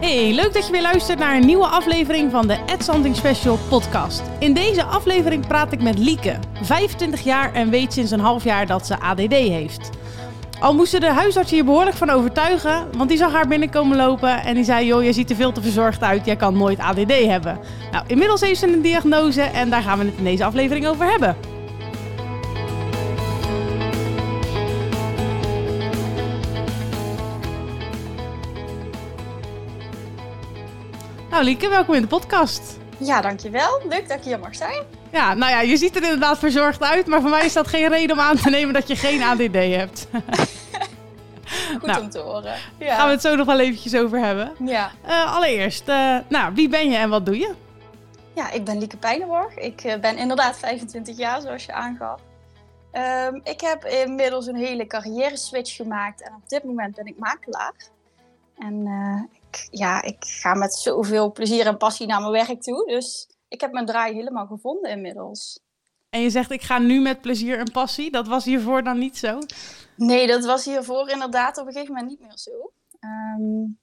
Hey, leuk dat je weer luistert naar een nieuwe aflevering van de Ed Something Special podcast. In deze aflevering praat ik met Lieke, 25 jaar en weet sinds een half jaar dat ze ADD heeft. Al moesten de huisarts hier behoorlijk van overtuigen, want die zag haar binnenkomen lopen en die zei: Joh, je ziet er veel te verzorgd uit, jij kan nooit ADD hebben. Nou, inmiddels heeft ze een diagnose en daar gaan we het in deze aflevering over hebben. Nou, Lieke, welkom in de podcast. Ja, dankjewel. Leuk dat ik hier mag zijn. Ja, nou ja, je ziet er inderdaad verzorgd uit, maar voor mij is dat geen reden om aan te nemen dat je geen ADD hebt. Goed nou, om te horen. Ja. Gaan we het zo nog wel eventjes over hebben. Ja. Uh, allereerst, uh, nou, wie ben je en wat doe je? Ja, ik ben Lieke Pijnenborg. Ik uh, ben inderdaad 25 jaar, zoals je aangaf. Um, ik heb inmiddels een hele carrière switch gemaakt en op dit moment ben ik makelaar. En ja, ik ga met zoveel plezier en passie naar mijn werk toe. Dus ik heb mijn draai helemaal gevonden inmiddels. En je zegt, ik ga nu met plezier en passie. Dat was hiervoor dan niet zo? Nee, dat was hiervoor inderdaad op een gegeven moment niet meer zo. Um,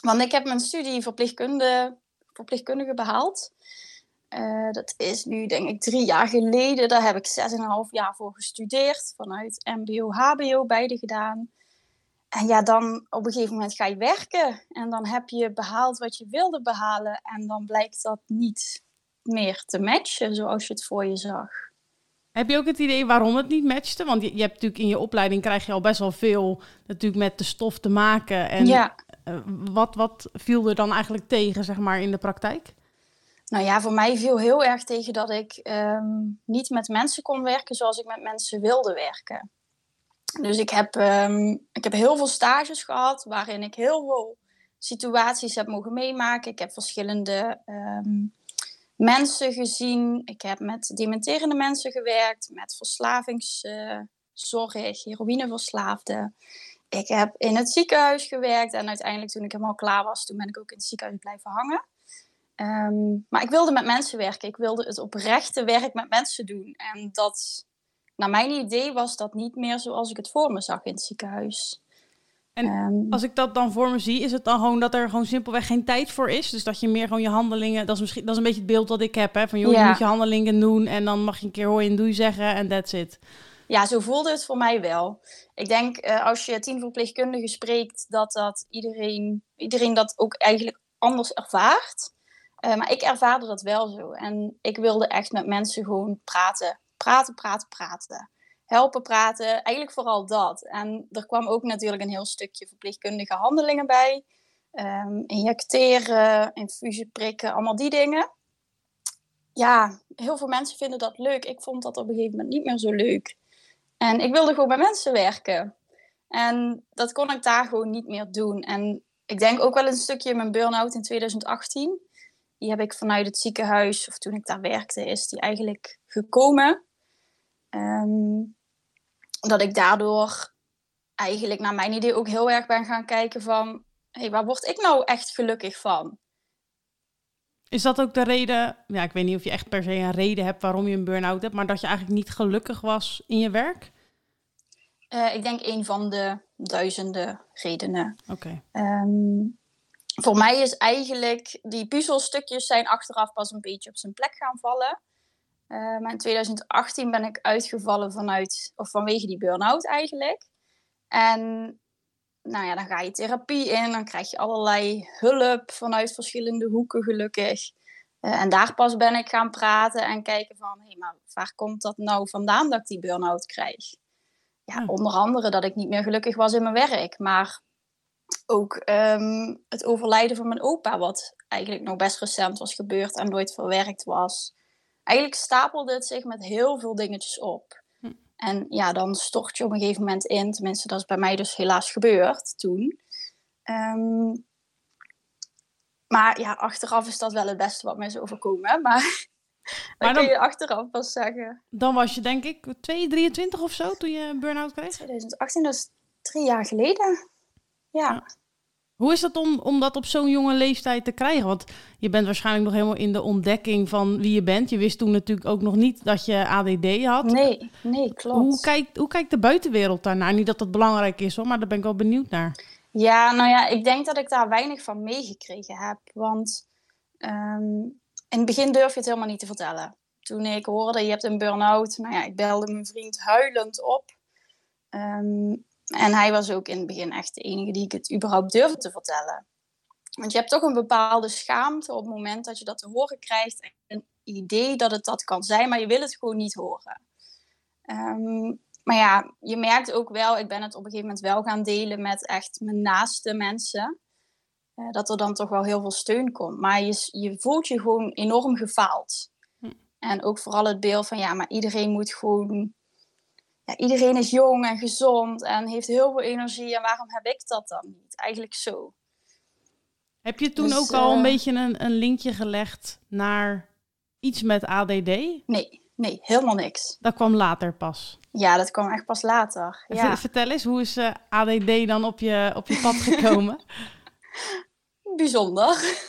want ik heb mijn studie verpleegkunde, verpleegkundige behaald. Uh, dat is nu denk ik drie jaar geleden. Daar heb ik zes en een half jaar voor gestudeerd. Vanuit mbo, hbo beide gedaan. En ja, dan op een gegeven moment ga je werken. En dan heb je behaald wat je wilde behalen. En dan blijkt dat niet meer te matchen zoals je het voor je zag. Heb je ook het idee waarom het niet matchte? Want je, je hebt natuurlijk in je opleiding krijg je al best wel veel natuurlijk met de stof te maken. En ja. Eh, wat, wat viel er dan eigenlijk tegen, zeg maar, in de praktijk? Nou ja, voor mij viel heel erg tegen dat ik ehm, niet met mensen kon werken zoals ik met mensen wilde werken. Dus ik heb, um, ik heb heel veel stages gehad waarin ik heel veel situaties heb mogen meemaken. Ik heb verschillende um, mensen gezien. Ik heb met dementerende mensen gewerkt, met verslavingszorg, uh, heroïneverslaafden. Ik heb in het ziekenhuis gewerkt en uiteindelijk toen ik helemaal klaar was, toen ben ik ook in het ziekenhuis blijven hangen. Um, maar ik wilde met mensen werken. Ik wilde het oprechte werk met mensen doen. En dat naar mijn idee was dat niet meer zoals ik het voor me zag in het ziekenhuis. En ehm, als ik dat dan voor me zie, is het dan gewoon dat er gewoon simpelweg geen tijd voor is? Dus dat je meer gewoon je handelingen, dat is misschien dat is een beetje het beeld dat ik heb, hè? Van joh, je moet je handelingen doen en dan mag je een keer hoor en doei zeggen en that's it. Ja, zo voelde het voor mij wel. Ik denk uh, als je tien verpleegkundigen spreekt, dat dat iedereen, iedereen dat ook eigenlijk anders ervaart. Uh, maar ik ervaarde dat wel zo. En ik wilde echt met mensen gewoon praten praten, praten, praten. Helpen praten, eigenlijk vooral dat. En er kwam ook natuurlijk een heel stukje verpleegkundige handelingen bij. Um, injecteren, infusie prikken, allemaal die dingen. Ja, heel veel mensen vinden dat leuk. Ik vond dat op een gegeven moment niet meer zo leuk. En ik wilde gewoon met mensen werken. En dat kon ik daar gewoon niet meer doen. En ik denk ook wel een stukje mijn burn-out in 2018. Die heb ik vanuit het ziekenhuis, of toen ik daar werkte, is die eigenlijk gekomen. Um, dat ik daardoor eigenlijk naar mijn idee ook heel erg ben gaan kijken van... hey, waar word ik nou echt gelukkig van? Is dat ook de reden, ja, ik weet niet of je echt per se een reden hebt waarom je een burn-out hebt, maar dat je eigenlijk niet gelukkig was in je werk? Uh, ik denk een van de duizenden redenen. Oké. Okay. Um, ehm, voor mij is eigenlijk, die puzzelstukjes zijn achteraf pas een beetje op zijn plek gaan vallen. Uh, maar in 2018 ben ik uitgevallen vanuit, of vanwege die burn-out eigenlijk. En nou ja, dan ga je therapie in, dan krijg je allerlei hulp vanuit verschillende hoeken gelukkig. Uh, en daar pas ben ik gaan praten en kijken van, hé, hey, maar waar komt dat nou vandaan dat ik die burn-out krijg? Ja, hm. onder andere dat ik niet meer gelukkig was in mijn werk, maar ook um, het overlijden van mijn opa, wat eigenlijk nog best recent was gebeurd en nooit verwerkt was eigenlijk stapelde het zich met heel veel dingetjes op. Hm. En ja, dan stort je op een gegeven moment in. Tenminste, dat is bij mij dus helaas gebeurd toen. Um, maar ja, achteraf is dat wel het beste wat mij is overkomen. Maar, maar dan, kun je achteraf pas zeggen. Dan was je denk ik 2, 23 of zo toen je een burn-out kreeg? 2018, dat is drie jaar geleden. Ja. ja. Hoe is het om, om dat op zo'n jonge leeftijd te krijgen? Want je bent waarschijnlijk nog helemaal in de ontdekking van wie je bent. Je wist toen natuurlijk ook nog niet dat je ADD had. Nee, nee, klopt. Hoe kijkt, hoe kijkt de buitenwereld daarnaar? Niet dat dat belangrijk is hoor, maar daar ben ik wel benieuwd naar. Ja, nou ja, ik denk dat ik daar weinig van meegekregen heb. Want ehm, in het begin durf je het helemaal niet te vertellen. Toen ik hoorde, je hebt een burn-out. Nou ja, ik belde mijn vriend huilend op. Ehm, en hij was ook in het begin echt de enige die ik het überhaupt durfde te vertellen. Want je hebt toch een bepaalde schaamte op het moment dat je dat te horen krijgt. Een idee dat het dat kan zijn, maar je wil het gewoon niet horen. Ehm, maar ja, je merkt ook wel, ik ben het op een gegeven moment wel gaan delen met echt mijn naaste mensen. Uh, dat er dan toch wel heel veel steun komt. Maar je, je voelt je gewoon enorm gefaald. Hm. En ook vooral het beeld van, ja, maar iedereen moet gewoon ja, iedereen is jong en gezond en heeft heel veel energie. En waarom heb ik dat dan niet? Eigenlijk zo. Heb je toen dus, ook al een eh, beetje een, een linkje gelegd naar iets met ADD? Nee, nee, helemaal niks. Dat kwam later pas? Ja, dat kwam echt pas later. Ja. Vertel eens, hoe is uh, ADD dan op je, op je pad gekomen? Bijzonder.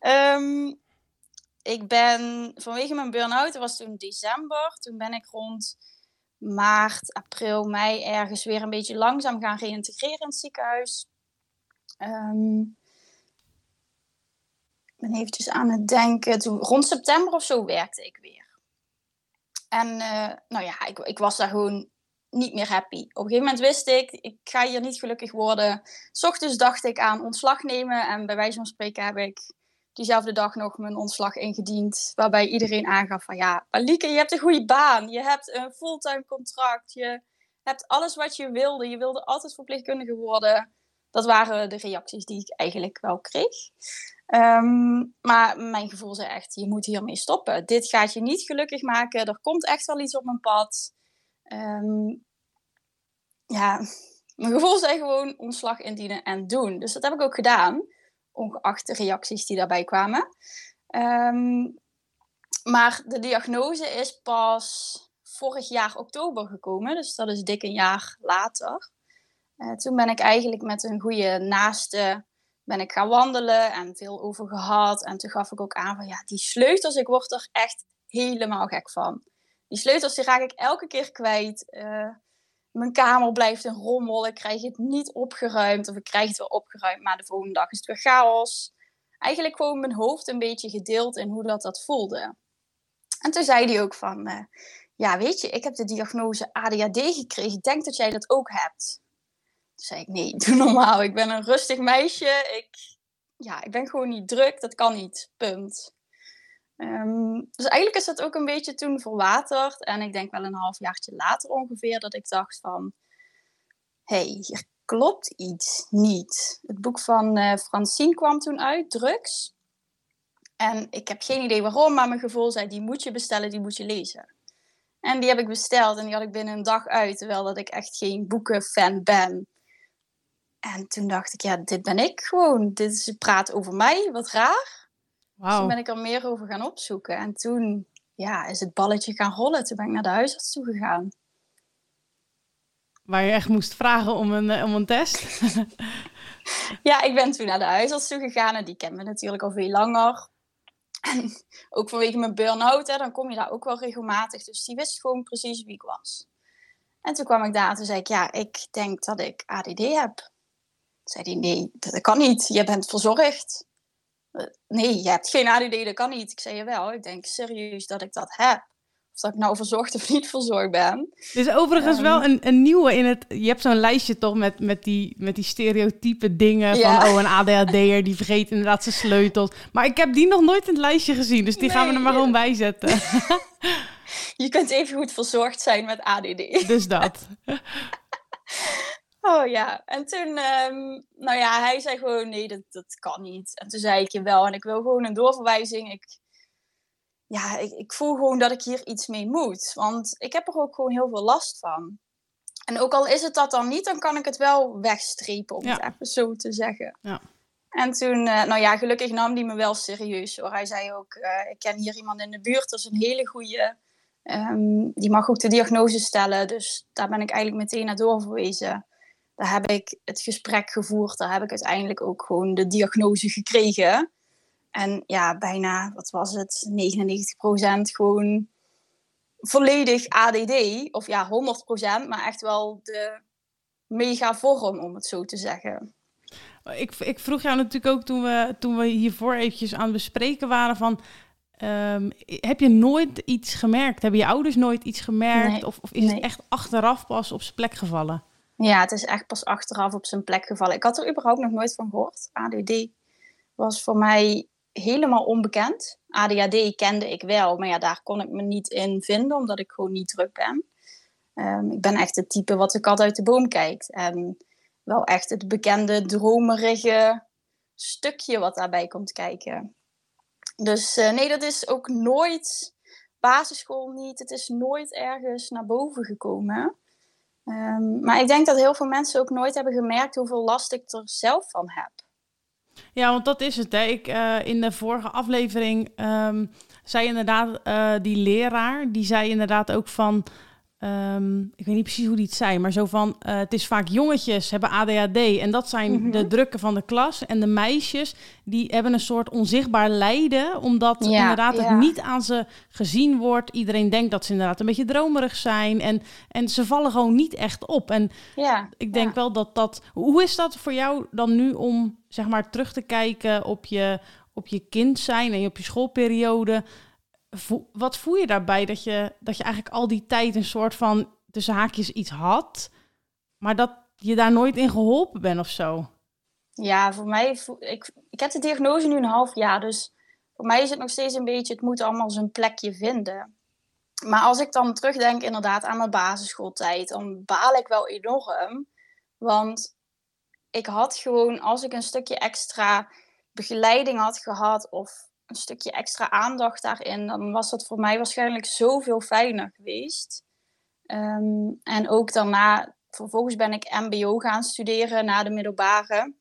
um, ik ben vanwege mijn burn-out, dat was toen december, toen ben ik rond maart, april, mei ergens weer een beetje langzaam gaan reïntegreren in het ziekenhuis. Um, ik ben eventjes aan het denken. Toen, rond september of zo werkte ik weer. En uh, nou ja, ik, ik was daar gewoon niet meer happy. Op een gegeven moment wist ik, ik ga hier niet gelukkig worden. S ochtends dacht ik aan ontslag nemen. En bij wijze van spreken heb ik diezelfde dag nog mijn ontslag ingediend. Waarbij iedereen aangaf van ja, Lieke, je hebt een goede baan. Je hebt een fulltime contract. Je hebt alles wat je wilde. Je wilde altijd verpleegkundige worden. Dat waren de reacties die ik eigenlijk wel kreeg. Ehm, maar mijn gevoel zei echt, je moet hiermee stoppen. Dit gaat je niet gelukkig maken. Er komt echt wel iets op mijn pad. Um, ja, mijn gevoel zei gewoon ontslag indienen en doen. Dus dat heb ik ook gedaan ongeacht de reacties die daarbij kwamen. Ehm, maar de diagnose is pas vorig jaar oktober gekomen, dus dat is dik een jaar later. Uh, toen ben ik eigenlijk met een goede naaste ben ik gaan wandelen en veel over gehad. En toen gaf ik ook aan van ja, die sleutels, ik word er echt helemaal gek van. Die sleutels die raak ik elke keer kwijt. Uh, mijn kamer blijft een rommel. Ik krijg het niet opgeruimd. Of ik krijg het wel opgeruimd, maar de volgende dag is het weer chaos. Eigenlijk gewoon mijn hoofd een beetje gedeeld in hoe dat, dat voelde. En toen zei hij ook van... Uh, ja, weet je, ik heb de diagnose ADHD gekregen. Denk dat jij dat ook hebt. Toen zei ik, nee, doe normaal. Ik ben een rustig meisje. Ik, ja, ik ben gewoon niet druk. Dat kan niet. Punt. Um, dus eigenlijk is dat ook een beetje toen verwaterd. En ik denk wel een halfjaartje later ongeveer dat ik dacht van... Hey, hier klopt iets niet. Het boek van uh, Francine kwam toen uit, Drugs. En ik heb geen idee waarom, maar mijn gevoel zei... Die moet je bestellen, die moet je lezen. En die heb ik besteld en die had ik binnen een dag uit. Terwijl dat ik echt geen boekenfan ben. En toen dacht ik, ja, dit ben ik gewoon. Dit is, praat over mij, wat raar. Dus toen ben ik er meer over gaan opzoeken. En toen ja, is het balletje gaan rollen. Toen ben ik naar de huisarts toe gegaan. Waar je echt moest vragen om een, eh, om een test? ja, ik ben toen naar de huisarts toe gegaan. En die kennen me natuurlijk al veel langer. En ook vanwege mijn burn-out, hè, dan kom je daar ook wel regelmatig. Dus die wist gewoon precies wie ik was. En toen kwam ik daar en toen zei ik, ja, ik denk dat ik ADD heb. Toen zei hij, nee, dat kan niet. Je bent verzorgd. Eh, nee, je hebt geen ADD, dat kan niet. Ik zei je wel, ik denk serieus dat ik dat heb. Of dat ik nou verzorgd of niet verzorgd ben. Dus overigens um, wel een, een nieuwe in het... Je hebt zo'n lijstje toch met, met, die, met die stereotype dingen ja. van... Oh, een ADHD'er die vergeet inderdaad zijn sleutels. Maar ik heb die nog nooit in het lijstje gezien. Dus die nee, gaan we er maar gewoon bij zetten. je kunt even goed verzorgd zijn met ADD. Dus dat. Oh ja, en toen, um, nou ja, hij zei gewoon nee, dat, dat kan niet. En toen zei ik je wel, en ik wil gewoon een doorverwijzing. Ik, ja, ik, ik voel gewoon dat ik hier iets mee moet. Want ik heb er ook gewoon heel veel last van. En ook al is het dat dan niet, dan kan ik het wel wegstrepen, om het even zo te zeggen. Ja. En toen, uh, nou ja, gelukkig nam hij me wel serieus hoor. Hij zei ook, uh, ik ken hier iemand in de buurt, dat is een hele goede. Um, die mag ook de diagnose stellen, dus daar ben ik eigenlijk meteen naar doorverwezen daar heb ik het gesprek gevoerd. Daar heb ik uiteindelijk ook gewoon de diagnose gekregen. En ja, bijna, wat was het, 99% gewoon volledig ADD. Of ja, 100%, maar echt wel de mega vorm, om het zo te zeggen. Ik, ik vroeg jou natuurlijk ook toen we, toen we hiervoor eventjes aan het bespreken waren van... Ehm, heb je nooit iets gemerkt? Hebben je ouders nooit iets gemerkt? of, of, is het echt achteraf pas op zijn plek gevallen? Ja, het is echt pas achteraf op zijn plek gevallen. Ik had er überhaupt nog nooit van gehoord. ADD was voor mij helemaal onbekend. ADHD kende ik wel, maar ja, daar kon ik me niet in vinden, omdat ik gewoon niet druk ben. Ehm, ik ben echt het type wat de kat uit de boom kijkt. En wel echt het bekende dromerige stukje wat daarbij komt kijken. Dus uh, nee, dat is ook nooit, basisschool niet, het is nooit ergens naar boven gekomen. Um, maar ik denk dat heel veel mensen ook nooit hebben gemerkt hoeveel last ik er zelf van heb. Ja, want dat is het. Hè. Ik, uh, in de vorige aflevering um, zei inderdaad uh, die leraar, die zei inderdaad ook van Um, ik weet niet precies hoe die het zei, maar zo van: uh, het is vaak jongetjes hebben ADHD en dat zijn mm -hmm. de drukken van de klas. En de meisjes die hebben een soort onzichtbaar lijden, omdat ja, inderdaad ja. het niet aan ze gezien wordt. Iedereen denkt dat ze inderdaad een beetje dromerig zijn en, en ze vallen gewoon niet echt op. En ja, ik denk wel dat dat. Hoe is dat voor jou dan nu om zeg maar terug te kijken op je, op je kind zijn en op je schoolperiode? Wat voel je daarbij dat je, dat je eigenlijk al die tijd een soort van tussen haakjes iets had, maar dat je daar nooit in geholpen bent of zo? Ja, voor mij, ik, ik heb de diagnose nu een half jaar, dus voor mij is het nog steeds een beetje, het moet allemaal zijn plekje vinden. Maar als ik dan terugdenk inderdaad aan mijn basisschooltijd, dan baal ik wel enorm. Want ik had gewoon, als ik een stukje extra begeleiding had gehad of een stukje extra aandacht daarin, dan was dat voor mij waarschijnlijk zoveel fijner geweest. Um, en ook daarna, vervolgens ben ik MBO gaan studeren na de middelbare.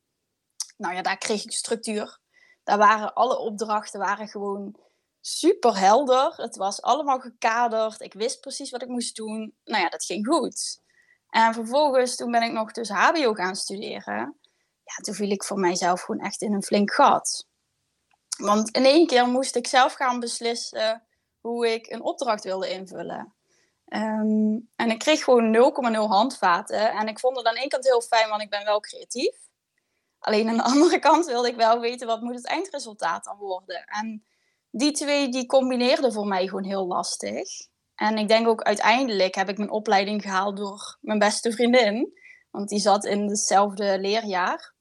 Nou ja, daar kreeg ik structuur. Daar waren alle opdrachten waren gewoon super helder. Het was allemaal gekaderd. Ik wist precies wat ik moest doen. Nou ja, dat ging goed. En vervolgens, toen ben ik nog dus HBO gaan studeren. Ja, toen viel ik voor mijzelf gewoon echt in een flink gat. Want in één keer moest ik zelf gaan beslissen hoe ik een opdracht wilde invullen. Um, en ik kreeg gewoon 0,0 handvaten. En ik vond het aan één kant heel fijn, want ik ben wel creatief. Alleen aan de andere kant wilde ik wel weten wat moet het eindresultaat dan worden. En die twee die combineerden voor mij gewoon heel lastig. En ik denk ook uiteindelijk heb ik mijn opleiding gehaald door mijn beste vriendin. Want die zat in hetzelfde leerjaar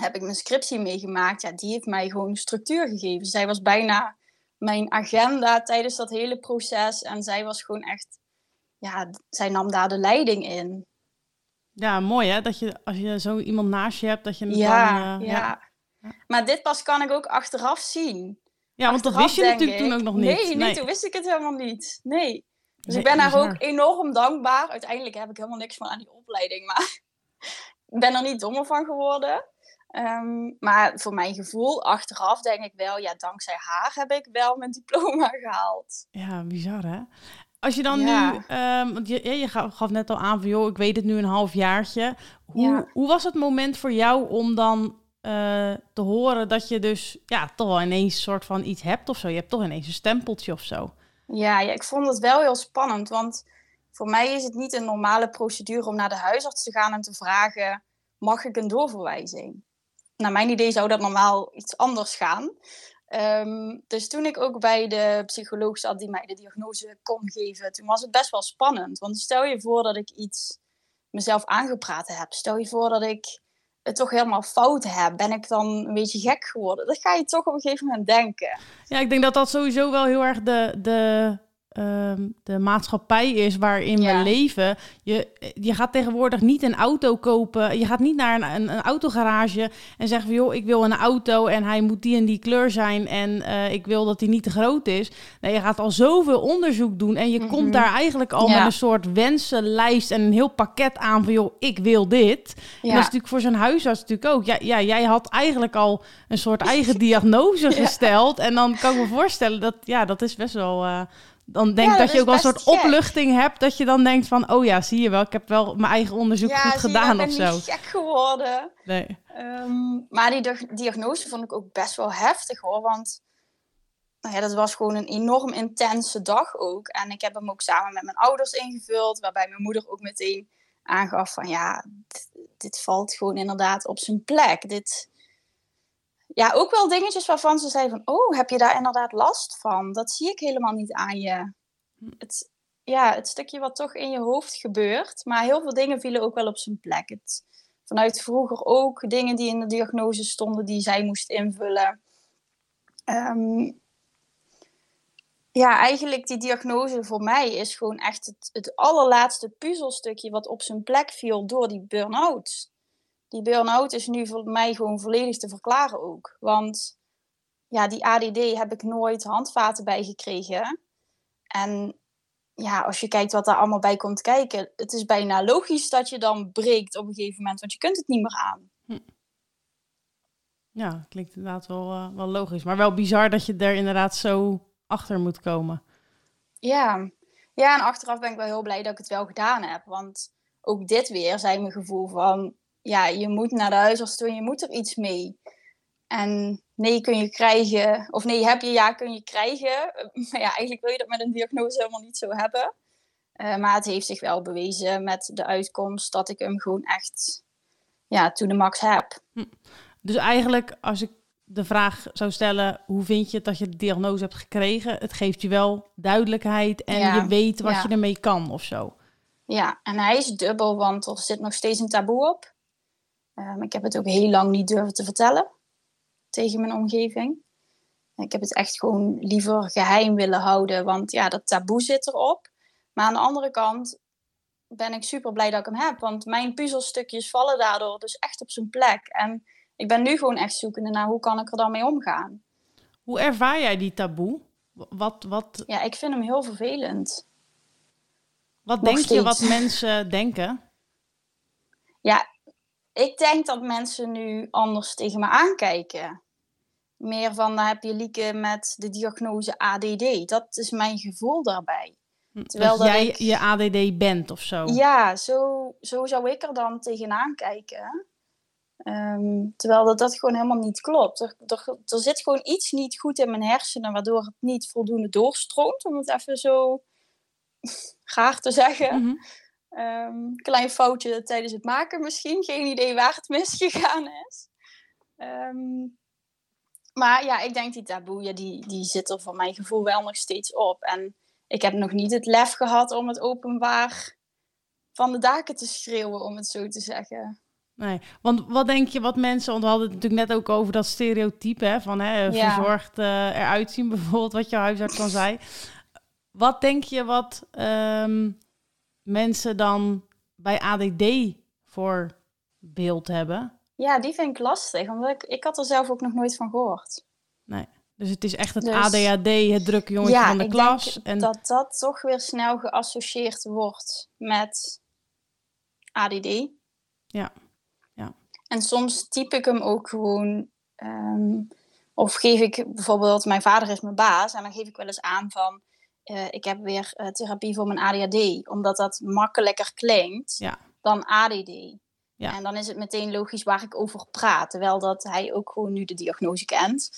heb ik mijn scriptie meegemaakt. Ja, die heeft mij gewoon structuur gegeven. Zij was bijna mijn agenda tijdens dat hele proces. En zij was gewoon echt, ja, zij nam daar de leiding in. Ja, mooi hè, dat je als je zo iemand naast je hebt, dat je ja, dan, uh, ja. ja. Maar dit pas kan ik ook achteraf zien. Ja, want dat wist je natuurlijk ik. toen ook nog niet. Nee, nee, nee, toen wist ik het helemaal niet. Nee. Dus nee, ik ben daar ook enorm dankbaar. Uiteindelijk heb ik helemaal niks van aan die opleiding, maar ik ben er niet dommer van geworden. Um, maar voor mijn gevoel, achteraf denk ik wel, ja, dankzij haar heb ik wel mijn diploma gehaald. Ja, bizar hè? Als je dan ja. nu, um, want je, je gaf net al aan van, joh, ik weet het nu een half jaartje. Hoe, ja. hoe was het moment voor jou om dan uh, te horen dat je dus, ja, toch wel ineens een soort van iets hebt of zo? Je hebt toch ineens een stempeltje of zo? Ja, ja, ik vond het wel heel spannend, want voor mij is het niet een normale procedure om naar de huisarts te gaan en te vragen, mag ik een doorverwijzing? Naar mijn idee zou dat normaal iets anders gaan. Um, dus toen ik ook bij de psycholoog zat die mij de diagnose kon geven, toen was het best wel spannend. Want stel je voor dat ik iets mezelf aangepraat heb. Stel je voor dat ik het toch helemaal fout heb. Ben ik dan een beetje gek geworden? Dat ga je toch op een gegeven moment denken. Ja, ik denk dat dat sowieso wel heel erg de, de Ehm, de maatschappij is waarin we leven. Je, je gaat tegenwoordig niet een auto kopen. Je gaat niet naar een, een, een autogarage en zeggen van joh, ik wil een auto en hij moet die en die kleur zijn en uh, ik wil dat die niet te groot is. Nee, je gaat al zoveel onderzoek doen en je mm -hmm. komt daar eigenlijk al ja. met een soort wensenlijst en een heel pakket aan van joh, ik wil dit. Ja. En dat is natuurlijk voor zo'n huisarts natuurlijk ook. Ja, ja, jij had eigenlijk al een soort eigen diagnose gesteld en dan kan ik me voorstellen dat ja, dat is best wel. Uh, dan denk Ja, dat dat je ook wel een soort gek. opluchting hebt. Dat je dan denkt van, oh ja, zie je wel, ik heb wel mijn eigen onderzoek goed je, gedaan ik of ben zo. niet gek geworden. Nee. Ehm, maar die dia- diagnose vond ik ook best wel heftig hoor. Want nou ja, dat was gewoon een enorm intense dag ook. En ik heb hem ook samen met mijn ouders ingevuld. Waarbij mijn moeder ook meteen aangaf van ja, dit, dit valt gewoon inderdaad op zijn plek. Dit... Ja, ook wel dingetjes waarvan ze zei van... Oh, heb je daar inderdaad last van? Dat zie ik helemaal niet aan je. Het, ja, het stukje wat toch in je hoofd gebeurt. Maar heel veel dingen vielen ook wel op zijn plek. Het, vanuit vroeger ook dingen die in de diagnose stonden die zij moest invullen. Ehm, ja, eigenlijk die diagnose voor mij is gewoon echt het, het allerlaatste puzzelstukje wat op zijn plek viel door die burn-out. Die burn-out is nu voor mij gewoon volledig te verklaren ook. Want ja, die ADD heb ik nooit handvaten bij gekregen. En ja, als je kijkt wat daar allemaal bij komt kijken, het is bijna logisch dat je dan breekt op een gegeven moment, want je kunt het niet meer aan. Ja, klinkt inderdaad wel, eh, wel logisch. Maar wel bizar dat je er inderdaad zo achter moet komen. Ja. ja, en achteraf ben ik wel heel blij dat ik het wel gedaan heb. Want ook dit weer zei mijn gevoel van, ja, je moet naar de huisarts toe en je moet er iets mee. En nee kun je krijgen, of nee heb je, ja kun je krijgen. Maar ja, eigenlijk wil je dat met een diagnose helemaal niet zo hebben. Eh, maar het heeft zich wel bewezen met de uitkomst dat ik hem gewoon echt ja, to the max heb. Dus eigenlijk, als ik de vraag zou stellen, hoe vind je het dat je de diagnose hebt gekregen? Het geeft je wel duidelijkheid en Ja, je weet wat ja. je ermee kan of zo. Ja, en hij is dubbel, want er zit nog steeds een taboe op. Ehm, ik heb het ook heel lang niet durven te vertellen tegen mijn omgeving. Ik heb het echt gewoon liever geheim willen houden, want ja, dat taboe zit erop. Maar aan de andere kant ben ik super blij dat ik hem heb, want mijn puzzelstukjes vallen daardoor dus echt op zijn plek. En ik ben nu gewoon echt zoekende naar hoe kan ik er dan mee omgaan. Hoe ervaar jij die taboe? Wat, wat, Ja, ik vind hem heel vervelend. wat Nog denk je wat mensen denken? Ja, ik denk dat mensen nu anders tegen me aankijken. Meer van, dan heb je Lieke met de diagnose ADD. Dat is mijn gevoel daarbij. Terwijl dat dat jij ik- je ADD bent of zo. Ja, zo, zo zou ik er dan tegenaan kijken. Ehm, terwijl dat, dat gewoon helemaal niet klopt. Er, er, er zit gewoon iets niet goed in mijn hersenen, waardoor het niet voldoende doorstroomt, om het even zo gaar te zeggen. Mhm. Ehm, klein foutje tijdens het maken misschien. Geen idee waar het misgegaan is. Ehm, maar ja, ik denk die taboe, ja, die, die zit er voor mijn gevoel wel nog steeds op. En ik heb nog niet het lef gehad om het openbaar van de daken te schreeuwen, om het zo te zeggen. Nee, want wat denk je wat mensen, want we hadden het natuurlijk net ook over dat stereotype hè, van hè, Ja. verzorgd eh, eruit zien, bijvoorbeeld wat jouw huisarts dan zei. Wat denk je wat ehm, mensen dan bij ADD voor beeld hebben? Ja, die vind ik lastig, omdat ik, ik had er zelf ook nog nooit van gehoord. Nee, dus het is echt het Dus- ADHD, het drukke jongetje van de ik klas. denk En dat dat toch weer snel geassocieerd wordt met ADD. Ja, ja. En soms typ ik hem ook gewoon. ehm, of geef ik bijvoorbeeld, mijn vader is mijn baas. En dan geef ik wel eens aan van, eh, ik heb weer eh, therapie voor mijn ADHD. Omdat dat makkelijker klinkt Ja. dan ADD. Ja. En dan is het meteen logisch waar ik over praat. Terwijl dat hij ook gewoon nu de diagnose kent.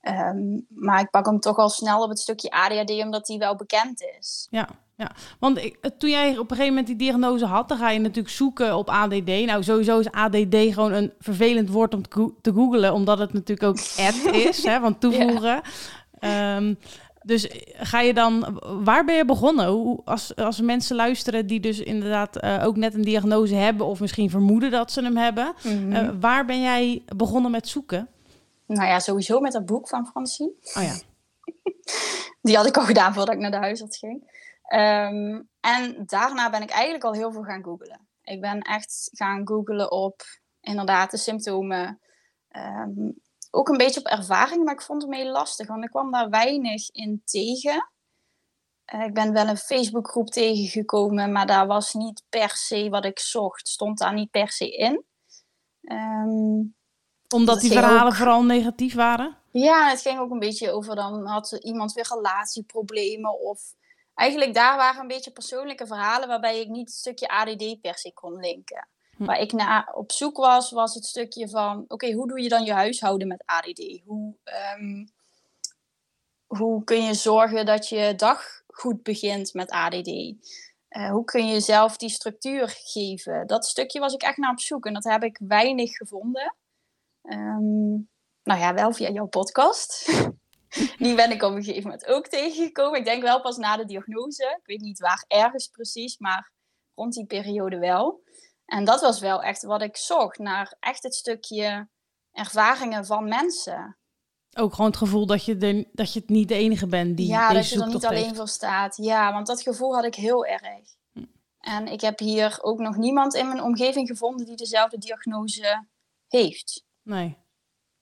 Ehm, maar ik pak hem toch al snel op het stukje ADHD, omdat die wel bekend is. Ja, ja. Want ik, eh, toen jij op een gegeven moment die diagnose had, dan ga je natuurlijk zoeken op ADD. Nou, sowieso is ADD gewoon een vervelend woord om te, go- te googlen, omdat het natuurlijk ook ad is, hè, van toevoegen. Ehm, dus ga je dan, waar ben je begonnen? Hoe, als, als mensen luisteren die dus inderdaad eh, ook net een diagnose hebben of misschien vermoeden dat ze hem hebben, eh, waar ben jij begonnen met zoeken? Nou ja, sowieso met dat boek van Francine. Oh ja, Die had ik al gedaan voordat ik naar de huisarts ging. Ehm, en daarna ben ik eigenlijk al heel veel gaan googlen. Ik ben echt gaan googlen op inderdaad de symptomen. Ehm, ook een beetje op ervaring, maar ik vond het heel lastig, want ik kwam daar weinig in tegen. Eh, ik ben wel een Facebookgroep tegengekomen, maar daar was niet per se wat ik zocht, stond daar niet per se in. Ehm, omdat Dat die verhalen ook- vooral negatief waren? ja, het ging ook een beetje over dan had iemand weer relatieproblemen of eigenlijk daar waren een beetje persoonlijke verhalen waarbij ik niet het stukje ADD per se kon linken. Hm. Waar ik naar op zoek was, was het stukje van: oké, hoe doe je dan je huishouden met ADD? Hoe, ehm, hoe kun je zorgen dat je dag goed begint met ADD? Uh, hoe kun je zelf die structuur geven? Dat stukje was ik echt naar op zoek en dat heb ik weinig gevonden. Um, nou ja, wel via jouw podcast. die ben ik op een gegeven moment ook tegengekomen. Ik denk wel pas na de diagnose. Ik weet niet waar ergens precies, maar rond die periode wel. En dat was wel echt wat ik zocht, naar echt het stukje ervaringen van mensen. Ook gewoon het gevoel dat je, de, dat je het niet de enige bent die Ja, dat je er niet alleen voor staat. Ja, want dat gevoel had ik heel erg. Hm. En ik heb hier ook nog niemand in mijn omgeving gevonden die dezelfde diagnose heeft. Nee.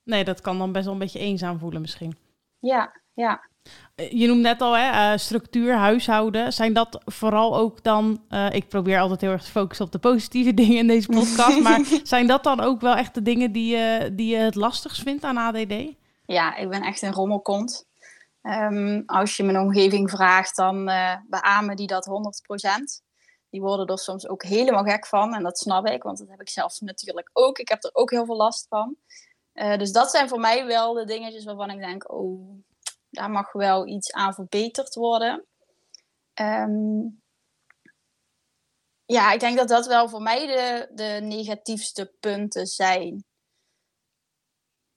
Nee, dat kan dan best wel een beetje eenzaam voelen misschien. Ja, ja. Eh, je noemt net al hè, uh, structuur, huishouden. Zijn dat vooral ook dan... Uh, ik probeer altijd heel erg te focussen op de positieve dingen in deze podcast. maar zijn dat dan ook wel echt de dingen die, je die je het lastigst vindt aan ADD? Ja, ik ben echt een rommelkont. Um, als je mijn omgeving vraagt, dan uh, beamen die dat 100%. Die worden er soms ook helemaal gek van. En dat snap ik, want dat heb ik zelf natuurlijk ook. Ik heb er ook heel veel last van. Uh, dus dat zijn voor mij wel de dingetjes waarvan ik denk, oh, daar mag wel iets aan verbeterd worden. Um, ja, ik denk dat dat wel voor mij de, de negatiefste punten zijn.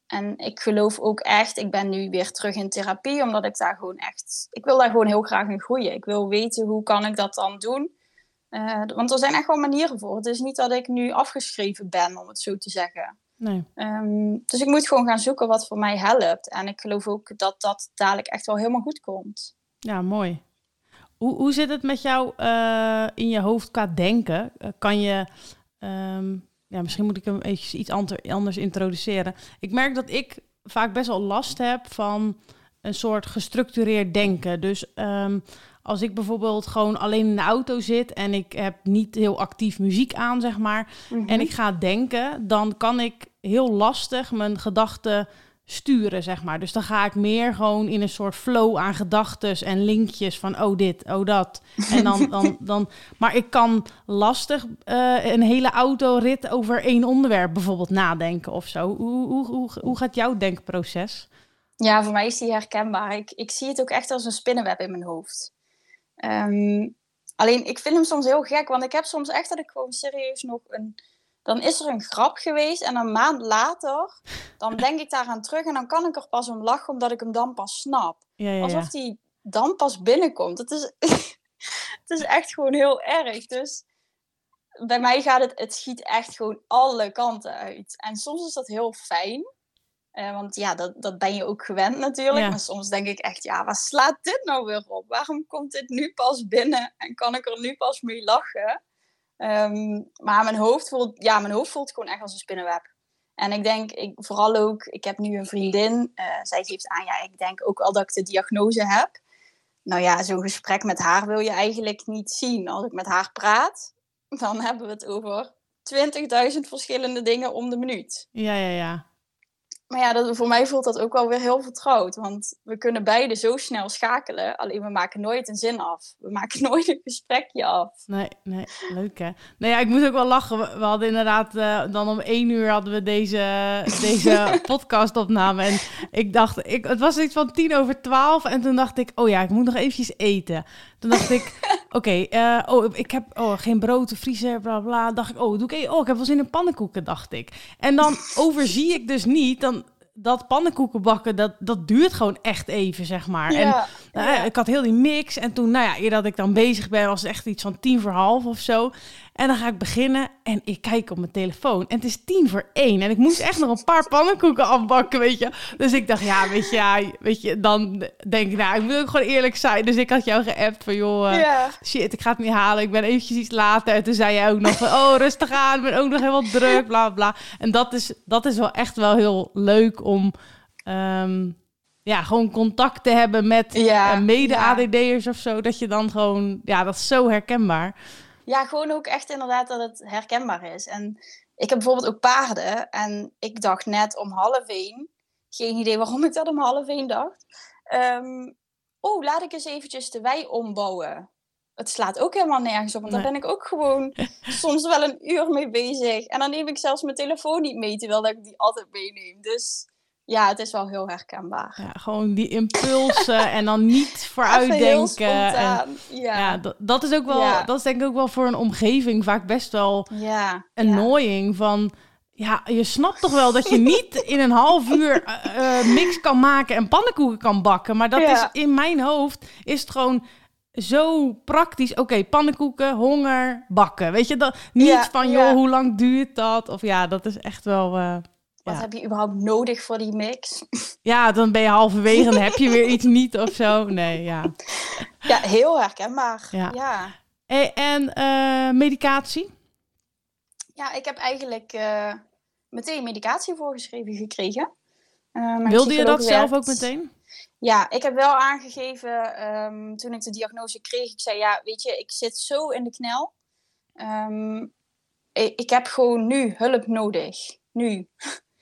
En ik geloof ook echt, ik ben nu weer terug in therapie, omdat ik daar gewoon echt, ik wil daar gewoon heel graag in groeien. Ik wil weten hoe kan ik dat dan doen. Uh, want er zijn echt wel manieren voor. Het is niet dat ik nu afgeschreven ben, om het zo te zeggen. Nee. Um, dus ik moet gewoon gaan zoeken wat voor mij helpt. En ik geloof ook dat dat dadelijk echt wel helemaal goed komt. Ja, mooi. Hoe, hoe zit het met jou uh, in je hoofd qua denken? Uh, kan je, um, ja, misschien moet ik hem even iets anders introduceren. Ik merk dat ik vaak best wel last heb van een soort gestructureerd denken. Dus um, als ik bijvoorbeeld gewoon alleen in de auto zit en ik heb niet heel actief muziek aan, zeg maar, mm -hmm. en ik ga denken, dan kan ik heel lastig mijn gedachten sturen, zeg maar. Dus dan ga ik meer gewoon in een soort flow aan gedachten en linkjes van oh dit, oh dat. En dan, dan, dan maar ik kan lastig uh, een hele autorit over één onderwerp bijvoorbeeld nadenken of zo. Hoe, hoe, hoe, hoe gaat jouw denkproces? Ja, voor mij is die herkenbaar. Ik, ik zie het ook echt als een spinnenweb in mijn hoofd. Um, alleen, ik vind hem soms heel gek, want ik heb soms echt dat ik gewoon serieus nog een... Dan is er een grap geweest en een maand later, dan denk ik daaraan terug en dan kan ik er pas om lachen, omdat ik hem dan pas snap. Ja, ja, ja. Alsof die dan pas binnenkomt. Het is, het is echt gewoon heel erg. Dus bij mij gaat het, het schiet echt gewoon alle kanten uit. En soms is dat heel fijn. Uh, want ja, dat, dat ben je ook gewend natuurlijk. Ja. Maar soms denk ik echt, ja, waar slaat dit nou weer op? Waarom komt dit nu pas binnen en kan ik er nu pas mee lachen? Um, maar mijn hoofd, voelt, ja, mijn hoofd voelt gewoon echt als een spinnenweb. En ik denk, ik, vooral ook, ik heb nu een vriendin. Uh, zij geeft aan, ja, ik denk ook al dat ik de diagnose heb. Nou ja, zo'n gesprek met haar wil je eigenlijk niet zien. Als ik met haar praat, dan hebben we het over 20.000 verschillende dingen om de minuut. Ja, ja, ja. Maar ja, dat, voor mij voelt dat ook wel weer heel vertrouwd. Want we kunnen beide zo snel schakelen. Alleen we maken nooit een zin af. We maken nooit een gesprekje af. Nee, nee, leuk hè. Nou ja, ik moet ook wel lachen. We hadden inderdaad, uh, dan om één uur hadden we deze, deze podcastopname. En ik dacht, ik, het was iets van tien over twaalf. En toen dacht ik, oh ja, ik moet nog eventjes eten. Toen dacht ik, oké, okay, uh, oh, ik heb oh, geen brood te vriezen, bla bla. Dacht ik, oh, doe ik, oh, ik heb wel zin in pannenkoeken, dacht ik. En dan overzie ik dus niet, dan dat pannenkoeken bakken, dat, dat duurt gewoon echt even, zeg maar. Ja, en ja. Uh, ik had heel die mix. En toen, nou ja, eer dat ik dan bezig ben, was het echt iets van tien voor half of zo. En dan ga ik beginnen en ik kijk op mijn telefoon. En het is tien voor één. En ik moest echt nog een paar pannenkoeken afbakken, weet je. Dus ik dacht, ja, weet je, ja, weet je, dan denk ik, nou, ik moet ook gewoon eerlijk zijn. Dus ik had jou geappt van, joh, ja. shit, ik ga het niet halen. Ik ben eventjes iets later. En toen zei jij ook nog van, oh, rustig aan. Ik ben ook nog helemaal druk, bla, bla. En dat is, dat is wel echt wel heel leuk om... Um, ja, gewoon contact te hebben met ja, uh, mede-ADD'ers ja. of zo. Dat je dan gewoon, ja, dat is zo herkenbaar. Ja, gewoon ook echt inderdaad dat het herkenbaar is. En ik heb bijvoorbeeld ook paarden. En ik dacht net om half één, geen idee waarom ik dat om half één dacht. Um, oh, laat ik eens eventjes de wei ombouwen. Het slaat ook helemaal nergens op, want Nee. daar ben ik ook gewoon soms wel een uur mee bezig. En dan neem ik zelfs mijn telefoon niet mee, terwijl dat ik die altijd meeneem. Dus ja, het is wel heel herkenbaar. Ja, gewoon die impulsen en dan niet vooruitdenken. En. Ja, ja, dat, dat is ook wel, Ja. dat is denk ik ook wel voor een omgeving vaak best wel ja. annoying. Van ja, je snapt toch wel dat je niet in een half uur eh, mix kan maken en pannenkoeken kan bakken. Maar dat is in mijn hoofd is het gewoon zo praktisch. Oké, pannenkoeken, honger, bakken. Weet je dat? Niet van joh, hoe lang duurt dat? Of ja, dat is echt wel. eh, Wat ja. heb je überhaupt nodig voor die mix? ja, dan ben je halverwege en heb je weer iets niet of zo. Nee, ja. Ja, heel herkenbaar. Ja. ja. Hey, en eh, medicatie? Ja, ik heb eigenlijk eh, meteen medicatie voorgeschreven gekregen. Eh, Wilde je dat zelf ook meteen? Ja, ik heb wel aangegeven ehm, toen ik de diagnose kreeg. Ik zei, ja, weet je, ik zit zo in de knel. Ehm, ik, ik heb gewoon nu hulp nodig. Nu.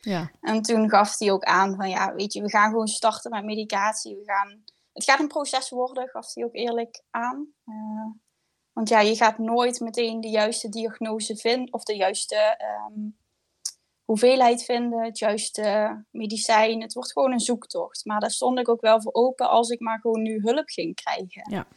Ja. En toen gaf hij ook aan van, ja, weet je, we gaan gewoon starten met medicatie. We gaan, het gaat een proces worden, gaf hij ook eerlijk aan. Eh, want ja, je gaat nooit meteen de juiste diagnose vinden of de juiste ehm, hoeveelheid vinden, het juiste medicijn. Het wordt gewoon een zoektocht. Maar daar stond ik ook wel voor open als ik maar gewoon nu hulp ging krijgen. Ja.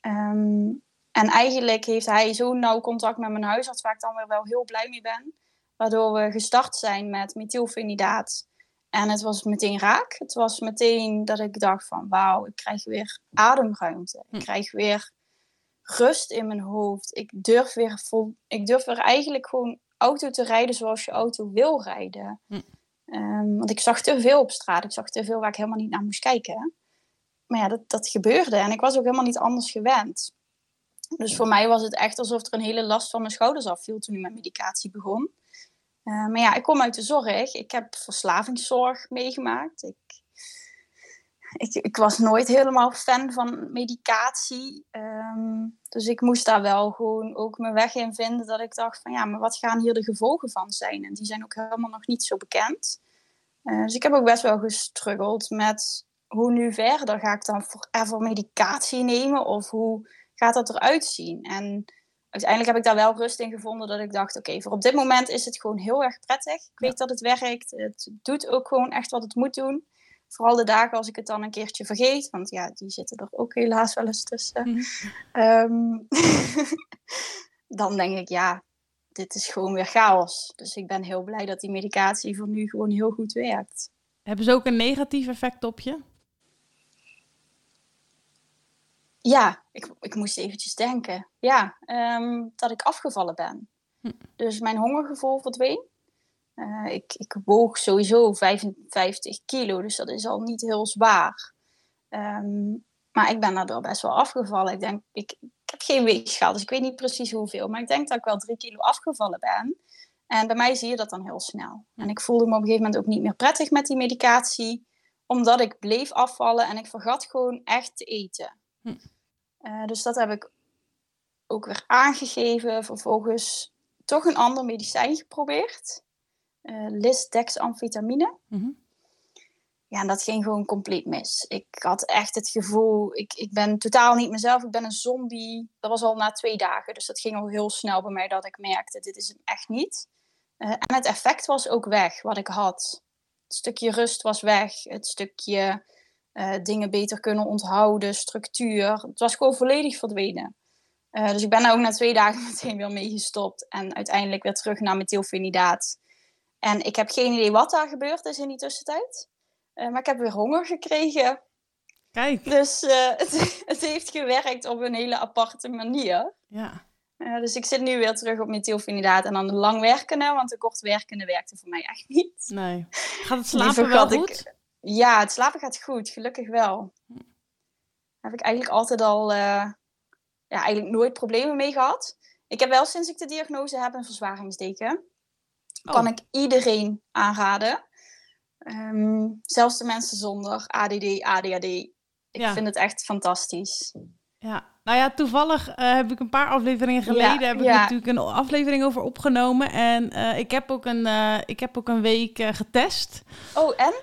Ehm, en eigenlijk heeft hij zo'n nauw contact met mijn huisarts, waar ik dan weer wel heel blij mee ben. Waardoor we gestart zijn met methylfenidaat. En het was meteen raak. Het was meteen dat ik dacht van wauw, ik krijg weer ademruimte. Ik Hm. krijg weer rust in mijn hoofd. Ik durf weer vol, ik durf weer eigenlijk gewoon auto te rijden zoals je auto wil rijden. Hm. Ehm, want ik zag te veel op straat. Ik zag te veel waar ik helemaal niet naar moest kijken. Maar ja, dat, dat gebeurde. En ik was ook helemaal niet anders gewend. Dus voor mij was het echt alsof er een hele last van mijn schouders afviel toen ik met medicatie begon. Eh, maar ja, ik kom uit de zorg. Ik heb verslavingszorg meegemaakt. Ik, ik, ik was nooit helemaal fan van medicatie. Ehm, dus ik moest daar wel gewoon ook mijn weg in vinden. Dat ik dacht van ja, maar wat gaan hier de gevolgen van zijn? En die zijn ook helemaal nog niet zo bekend. Eh, dus ik heb ook best wel gestruggeld met hoe nu verder. Ga ik dan forever medicatie nemen? Of hoe gaat dat eruit zien? En uiteindelijk heb ik daar wel rust in gevonden dat ik dacht, oké, voor op dit moment is het gewoon heel erg prettig. Ik weet dat het werkt. Het doet ook gewoon echt wat het moet doen. Vooral de dagen als ik het dan een keertje vergeet. Want ja, die zitten er ook helaas wel eens tussen. Mhm. Ehm, dan denk ik, ja, dit is gewoon weer chaos. Dus ik ben heel blij dat die medicatie voor nu gewoon heel goed werkt. Hebben ze ook een negatief effect op je? Ja, ik, ik moest eventjes denken. Ja, ehm, dat ik afgevallen ben. Hm. Dus mijn hongergevoel verdween. Eh, ik, ik woog sowieso 55 kilo, dus dat is al niet heel zwaar. Ehm, maar ik ben daardoor best wel afgevallen. Ik denk, ik, ik heb geen weegschaal, dus ik weet niet precies hoeveel. Maar ik denk dat ik wel drie kilo afgevallen ben. En bij mij zie je dat dan heel snel. En ik voelde me op een gegeven moment ook niet meer prettig met die medicatie. Omdat ik bleef afvallen en ik vergat gewoon echt te eten. Hm. Eh, dus dat heb ik ook weer aangegeven. Vervolgens toch een ander medicijn geprobeerd. eh lisdexamfetamine. Mhm. Ja, en dat ging gewoon compleet mis. Ik had echt het gevoel, ik, ik ben totaal niet mezelf. Ik ben een zombie. Dat was al na twee dagen. Dus dat ging al heel snel bij mij dat ik merkte, dit is hem echt niet. Eh, en het effect was ook weg, wat ik had. Het stukje rust was weg. Het stukje eh, dingen beter kunnen onthouden, structuur. Het was gewoon volledig verdwenen. Eh, dus ik ben daar ook na twee dagen meteen weer mee gestopt. En uiteindelijk weer terug naar methylfenidaat. En ik heb geen idee wat daar gebeurd is in die tussentijd. Eh, maar ik heb weer honger gekregen. Kijk, Dus het, het heeft gewerkt op een hele aparte manier. ja. Dus ik zit nu weer terug op methylfenidaat en dan de langwerkende. Want de kortwerkende werkte voor mij echt niet. Nee. Gaat het slapen wel ik. Ja, het slapen gaat goed. Gelukkig wel. Daar heb ik eigenlijk altijd al... eh, ja, eigenlijk nooit problemen mee gehad. Ik heb wel sinds ik de diagnose heb een verzwaringsdeken. Oh. Kan ik iedereen aanraden. Ehm, zelfs de mensen zonder ADD, ADHD. Ik Ja. vind het echt fantastisch. Ja, nou ja, toevallig eh, heb ik een paar afleveringen geleden Ja, heb ik ja. natuurlijk een aflevering over opgenomen. En eh, ik, heb ook een, ik heb ook een week getest. Oh, en?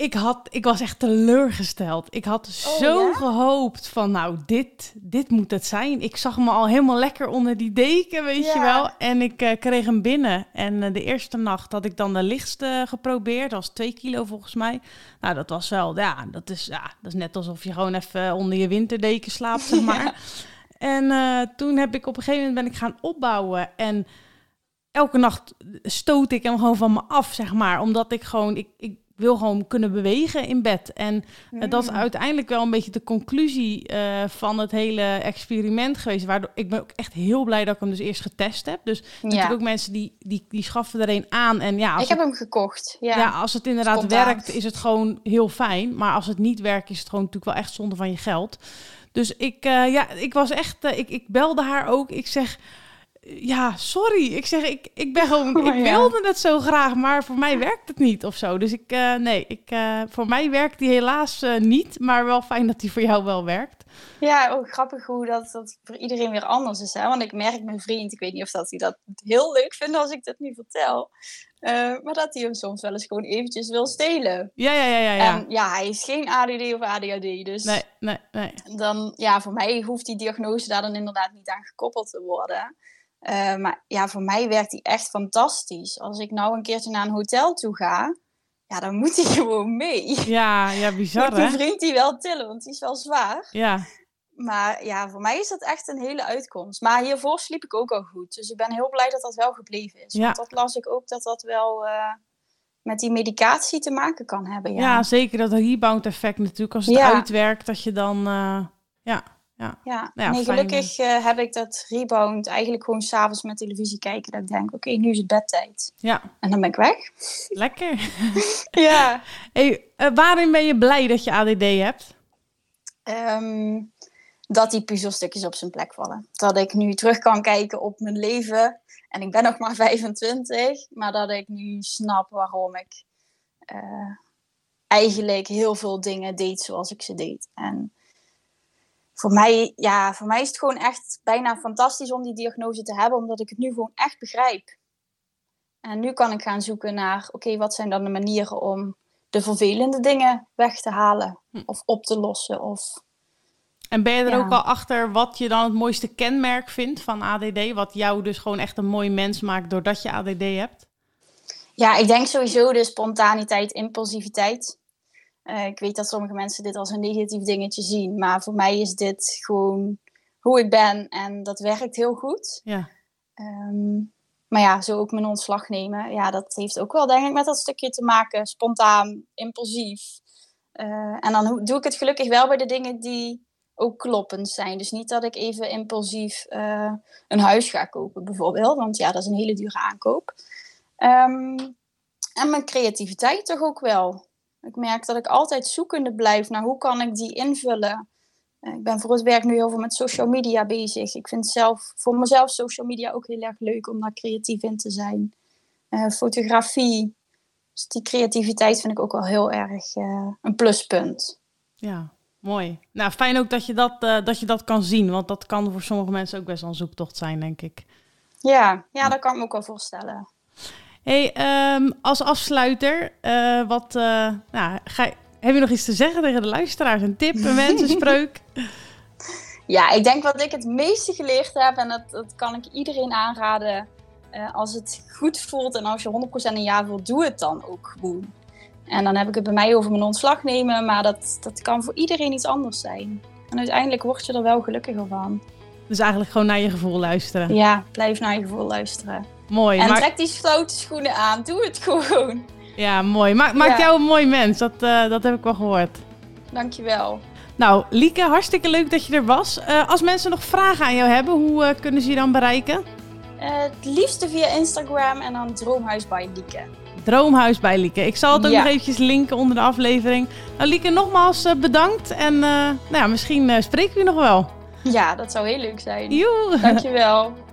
Ik, had, ik was echt teleurgesteld. Ik had zo ja? gehoopt van, nou, dit, dit moet het zijn. Ik zag me al helemaal lekker onder die deken, weet je wel. En ik eh, kreeg hem binnen. En eh, de eerste nacht had ik dan de lichtste geprobeerd. Dat was twee kilo volgens mij. Nou, dat was wel, ja, dat is, ja, dat is net alsof je gewoon even onder je winterdeken slaapt, zeg maar. Ja. En eh, toen heb ik op een gegeven moment ben ik gaan opbouwen. En elke nacht stoot ik hem gewoon van me af, zeg maar. Omdat ik gewoon, ik, ik wil gewoon kunnen bewegen in bed. En eh, dat is Mm. uiteindelijk wel een beetje de conclusie eh, van het hele experiment geweest. Waardoor ik ben ook echt heel blij dat ik hem dus eerst getest heb. Dus natuurlijk Ja. ook mensen die, die, die schaffen er een aan. En ja, Ik heb het, hem gekocht. Ja. ja. als het inderdaad Spontaan. werkt, is het gewoon heel fijn. Maar als het niet werkt, is het gewoon natuurlijk wel echt zonde van je geld. Dus ik, eh, ja, ik was echt, ik, ik belde haar ook. Ik zeg, ja, sorry. Ik zeg, ik, ik ben gewoon, Oh, ik ja. wilde het zo graag, maar voor mij werkt het niet of zo. Dus ik, eh, nee, ik, eh, voor mij werkt die helaas eh, niet, maar wel fijn dat die voor jou wel werkt. Ja, ook grappig hoe dat, dat voor iedereen weer anders is. Hè? Want ik merk mijn vriend, ik weet niet of dat hij dat heel leuk vindt als ik dat nu vertel. maar dat hij hem soms wel eens gewoon eventjes wil stelen. Ja, ja, ja, ja. ja. En ja, hij is geen ADD of ADHD. Dus nee, nee, nee. dan, ja, voor mij hoeft die diagnose daar dan inderdaad niet aan gekoppeld te worden. Eh, maar ja, voor mij werkt die echt fantastisch. Als ik nou een keertje naar een hotel toe ga, ja, dan moet hij gewoon mee. Ja, ja, Moet bizar mijn hè? vriend die wel tillen, want die is wel zwaar. Ja, Maar ja, voor mij is dat echt een hele uitkomst. Maar hiervoor sliep ik ook al goed. Dus ik ben heel blij dat dat wel gebleven is. Ja. Want dat las ik ook dat dat wel eh, met die medicatie te maken kan hebben. Ja, ja. zeker dat rebound effect natuurlijk. Als het Ja. uitwerkt, dat je dan, eh, ja, ja. Ja, ja, nee, gelukkig eh, heb ik dat rebound eigenlijk gewoon s'avonds met televisie kijken. Dat ik denk, oké, nu is het bedtijd. Ja, En dan ben ik weg. lekker. Ja. Hey, eh, waarin ben je blij dat je ADD hebt? Ehm, dat die puzzelstukjes op zijn plek vallen. Dat ik nu terug kan kijken op mijn leven. En ik ben nog maar 25. Maar dat ik nu snap waarom ik eh, eigenlijk heel veel dingen deed zoals ik ze deed. En voor mij, ja, voor mij is het gewoon echt bijna fantastisch om die diagnose te hebben. Omdat ik het nu gewoon echt begrijp. En nu kan ik gaan zoeken naar, oké, wat zijn dan de manieren om de vervelende dingen weg te halen. Hm. Of op te lossen. Of En ben je er Ja. ook al achter wat je dan het mooiste kenmerk vindt van ADD? Wat jou dus gewoon echt een mooi mens maakt doordat je ADD hebt? Ja, ik denk sowieso de spontaniteit, impulsiviteit. Eh, ik weet dat sommige mensen dit als een negatief dingetje zien, maar voor mij is dit gewoon hoe ik ben en dat werkt heel goed. Ja, Ehm, maar ja, zo ook mijn ontslag nemen. Ja, dat heeft ook wel denk ik met dat stukje te maken. Spontaan, impulsief. Eh, en dan doe ik het gelukkig wel bij de dingen die ook kloppend zijn. Dus niet dat ik even impulsief eh, een huis ga kopen bijvoorbeeld. Want ja, dat is een hele dure aankoop. Ehm, en mijn creativiteit toch ook wel. Ik merk dat ik altijd zoekende blijf naar hoe kan ik die invullen. Eh, Ik ben voor het werk nu heel veel met social media bezig. Ik vind zelf, voor mezelf social media ook heel erg leuk om daar creatief in te zijn. Eh, fotografie. Dus die creativiteit vind ik ook wel heel erg eh, een pluspunt. ja, mooi. Nou, fijn ook dat je dat, dat je dat kan zien, want dat kan voor sommige mensen ook best wel een zoektocht zijn, denk ik. Ja, ja, dat kan ik me ook wel voorstellen. Hey, ehm, als afsluiter, eh, wat, eh, nou, ga, heb je nog iets te zeggen tegen de luisteraars? Een tip, een wens, een spreuk? Ja, ik denk wat ik het meeste geleerd heb, en dat, dat kan ik iedereen aanraden. eh, als het goed voelt en als je 100% een ja wilt, doe het dan ook gewoon. En dan heb ik het bij mij over mijn ontslag nemen, maar dat, dat kan voor iedereen iets anders zijn. En uiteindelijk word je er wel gelukkiger van. Dus eigenlijk gewoon naar je gevoel luisteren. Ja, blijf naar je gevoel luisteren. Mooi. en maak- trek die stoute schoenen aan. Doe het gewoon. Ja, mooi. Ma maakt Ja. jou een mooi mens, dat, eh, dat heb ik wel gehoord. Dankjewel. Nou, Lieke, hartstikke leuk dat je er was. Eh, als mensen nog vragen aan jou hebben, hoe eh, kunnen ze je dan bereiken? Het liefste via Instagram en dan Droomhuis bij Lieke. Droomhuis bij Lieke. Ik zal het ook Ja. nog eventjes linken onder de aflevering. Nou, Lieke, nogmaals bedankt. En nou ja, misschien spreken we nog wel. Ja, dat zou heel leuk zijn. Joe! Dankjewel.